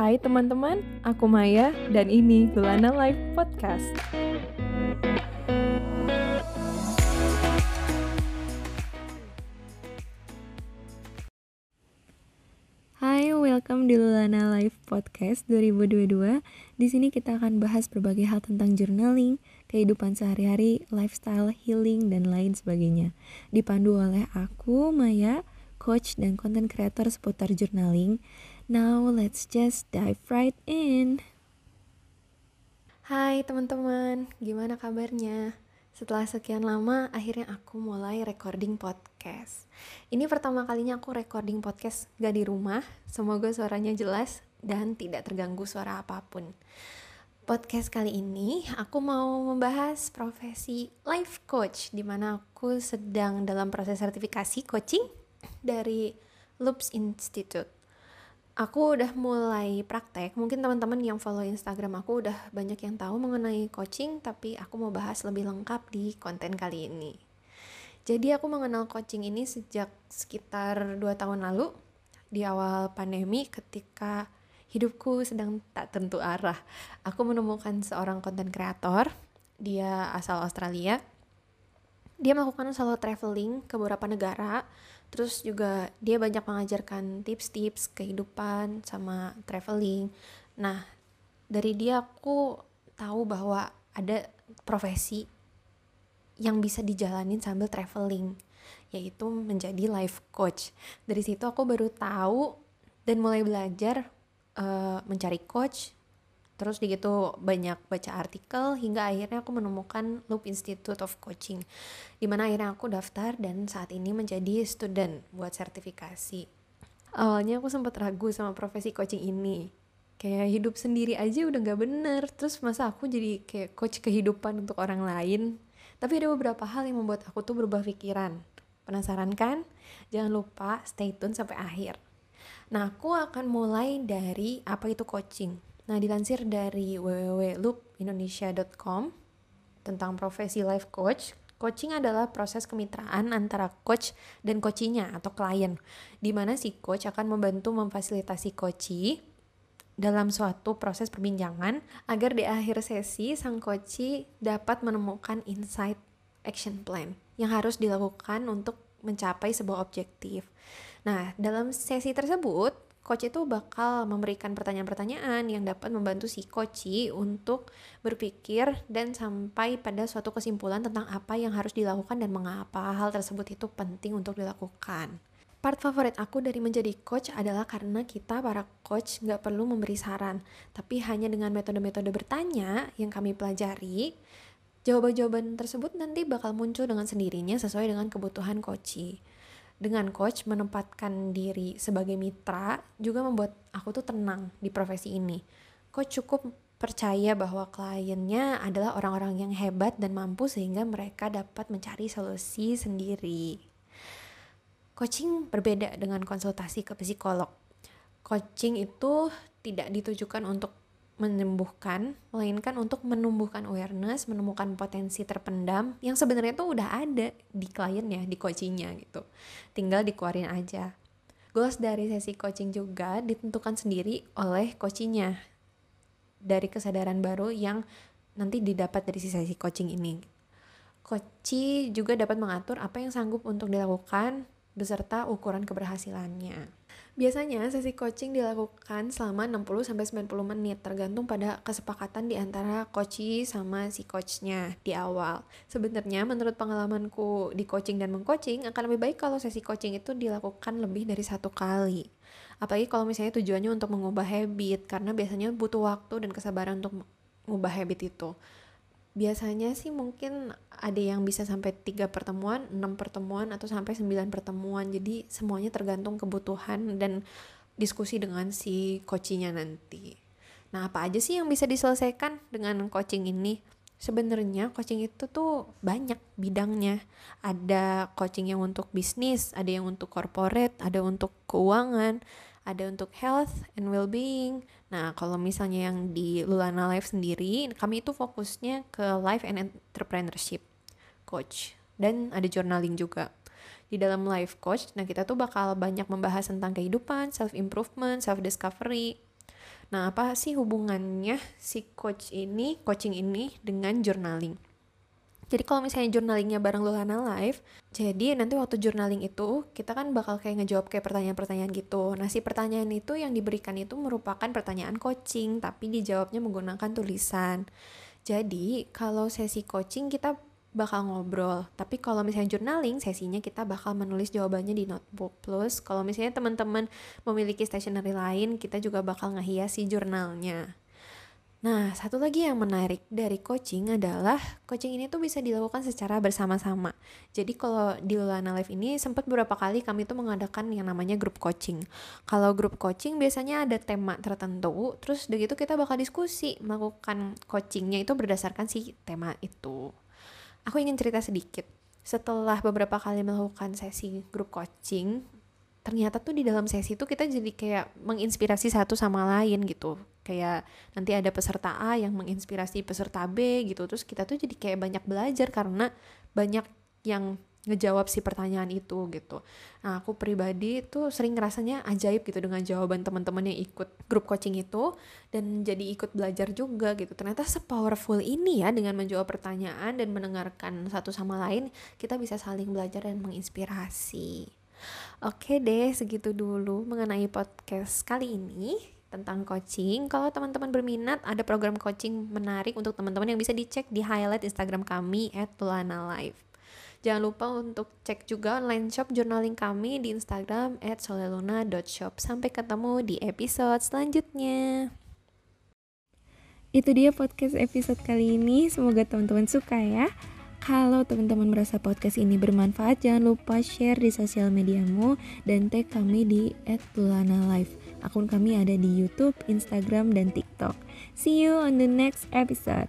Hai teman-teman, aku Maya dan ini Lulana Live Podcast. Hai, welcome di Lulana Live Podcast 2022. Di sini kita akan bahas berbagai hal tentang journaling, kehidupan sehari-hari, lifestyle, healing, dan lain sebagainya. Dipandu oleh aku, Maya, coach dan content creator seputar journaling. Now let's just dive right in. Hai teman-teman, gimana kabarnya? Setelah sekian lama, akhirnya aku mulai recording podcast. Ini pertama kalinya aku recording podcast gak di rumah. Semoga suaranya jelas dan tidak terganggu suara apa pun. Podcast kali ini aku mau membahas profesi life coach di mana aku sedang dalam proses sertifikasi coaching dari Loops Institute aku udah mulai praktek. Mungkin teman-teman yang follow Instagram aku udah banyak yang tahu mengenai coaching, tapi aku mau bahas lebih lengkap di konten kali ini. Jadi aku mengenal coaching ini sejak sekitar 2 tahun lalu di awal pandemi ketika hidupku sedang tak tentu arah. Aku menemukan seorang konten kreator, dia asal Australia. Dia melakukan solo traveling ke beberapa negara Terus juga dia banyak mengajarkan tips-tips kehidupan sama traveling. Nah, dari dia aku tahu bahwa ada profesi yang bisa dijalanin sambil traveling, yaitu menjadi life coach. Dari situ aku baru tahu dan mulai belajar uh, mencari coach, terus di gitu banyak baca artikel hingga akhirnya aku menemukan Loop Institute of Coaching di mana akhirnya aku daftar dan saat ini menjadi student buat sertifikasi. Awalnya aku sempat ragu sama profesi coaching ini. Kayak hidup sendiri aja udah gak bener terus masa aku jadi kayak coach kehidupan untuk orang lain? Tapi ada beberapa hal yang membuat aku tuh berubah pikiran. Penasaran kan? Jangan lupa stay tune sampai akhir. Nah aku akan mulai dari apa itu coaching Nah, dilansir dari www.loopindonesia.com tentang profesi life coach, coaching adalah proses kemitraan antara coach dan coachinya atau klien, di mana si coach akan membantu memfasilitasi coachee dalam suatu proses perbincangan agar di akhir sesi sang coachee dapat menemukan insight action plan yang harus dilakukan untuk mencapai sebuah objektif. Nah, dalam sesi tersebut, coach itu bakal memberikan pertanyaan-pertanyaan yang dapat membantu si coach untuk berpikir dan sampai pada suatu kesimpulan tentang apa yang harus dilakukan dan mengapa hal tersebut itu penting untuk dilakukan. Part favorit aku dari menjadi coach adalah karena kita para coach nggak perlu memberi saran, tapi hanya dengan metode-metode bertanya yang kami pelajari, jawaban-jawaban tersebut nanti bakal muncul dengan sendirinya sesuai dengan kebutuhan coach dengan coach menempatkan diri sebagai mitra juga membuat aku tuh tenang di profesi ini. Coach cukup percaya bahwa kliennya adalah orang-orang yang hebat dan mampu sehingga mereka dapat mencari solusi sendiri. Coaching berbeda dengan konsultasi ke psikolog. Coaching itu tidak ditujukan untuk menyembuhkan, melainkan untuk menumbuhkan awareness, menemukan potensi terpendam yang sebenarnya tuh udah ada di kliennya, di coachingnya gitu. Tinggal dikeluarin aja. Goals dari sesi coaching juga ditentukan sendiri oleh coachingnya dari kesadaran baru yang nanti didapat dari sesi coaching ini. Coach juga dapat mengatur apa yang sanggup untuk dilakukan beserta ukuran keberhasilannya. Biasanya sesi coaching dilakukan selama 60-90 menit tergantung pada kesepakatan di antara coachee sama si coachnya di awal. Sebenarnya menurut pengalamanku di coaching dan mengcoaching akan lebih baik kalau sesi coaching itu dilakukan lebih dari satu kali. Apalagi kalau misalnya tujuannya untuk mengubah habit karena biasanya butuh waktu dan kesabaran untuk mengubah habit itu biasanya sih mungkin ada yang bisa sampai tiga pertemuan, enam pertemuan atau sampai sembilan pertemuan. Jadi semuanya tergantung kebutuhan dan diskusi dengan si coachingnya nanti. Nah, apa aja sih yang bisa diselesaikan dengan coaching ini? Sebenarnya coaching itu tuh banyak bidangnya. Ada coaching yang untuk bisnis, ada yang untuk corporate, ada untuk keuangan, ada untuk health and well-being. Nah, kalau misalnya yang di Lulana Life sendiri, kami itu fokusnya ke life and entrepreneurship coach dan ada journaling juga. Di dalam life coach, nah kita tuh bakal banyak membahas tentang kehidupan, self improvement, self discovery. Nah, apa sih hubungannya si coach ini, coaching ini dengan journaling? Jadi kalau misalnya journalingnya bareng Lulana Live, jadi nanti waktu journaling itu kita kan bakal kayak ngejawab kayak pertanyaan-pertanyaan gitu. Nah si pertanyaan itu yang diberikan itu merupakan pertanyaan coaching, tapi dijawabnya menggunakan tulisan. Jadi kalau sesi coaching kita bakal ngobrol. Tapi kalau misalnya journaling, sesinya kita bakal menulis jawabannya di notebook. Plus kalau misalnya teman-teman memiliki stationery lain, kita juga bakal ngehiasi jurnalnya. Nah, satu lagi yang menarik dari coaching adalah coaching ini tuh bisa dilakukan secara bersama-sama. Jadi kalau di Lulana Live ini sempat beberapa kali kami tuh mengadakan yang namanya grup coaching. Kalau grup coaching biasanya ada tema tertentu, terus udah gitu kita bakal diskusi melakukan coachingnya itu berdasarkan si tema itu. Aku ingin cerita sedikit. Setelah beberapa kali melakukan sesi grup coaching, ternyata tuh di dalam sesi itu kita jadi kayak menginspirasi satu sama lain gitu kayak nanti ada peserta A yang menginspirasi peserta B gitu terus kita tuh jadi kayak banyak belajar karena banyak yang ngejawab si pertanyaan itu gitu. Nah aku pribadi tuh sering rasanya ajaib gitu dengan jawaban teman-teman yang ikut grup coaching itu dan jadi ikut belajar juga gitu. Ternyata sepowerful ini ya dengan menjawab pertanyaan dan mendengarkan satu sama lain kita bisa saling belajar dan menginspirasi. Oke deh, segitu dulu mengenai podcast kali ini tentang coaching. Kalau teman-teman berminat, ada program coaching menarik untuk teman-teman yang bisa dicek di highlight Instagram kami at Live. Jangan lupa untuk cek juga online shop journaling kami di Instagram at soleluna.shop. Sampai ketemu di episode selanjutnya. Itu dia podcast episode kali ini. Semoga teman-teman suka ya. Kalau teman-teman merasa podcast ini bermanfaat, jangan lupa share di sosial mediamu dan tag kami di @pulanalive. Akun kami ada di YouTube, Instagram, dan TikTok. See you on the next episode.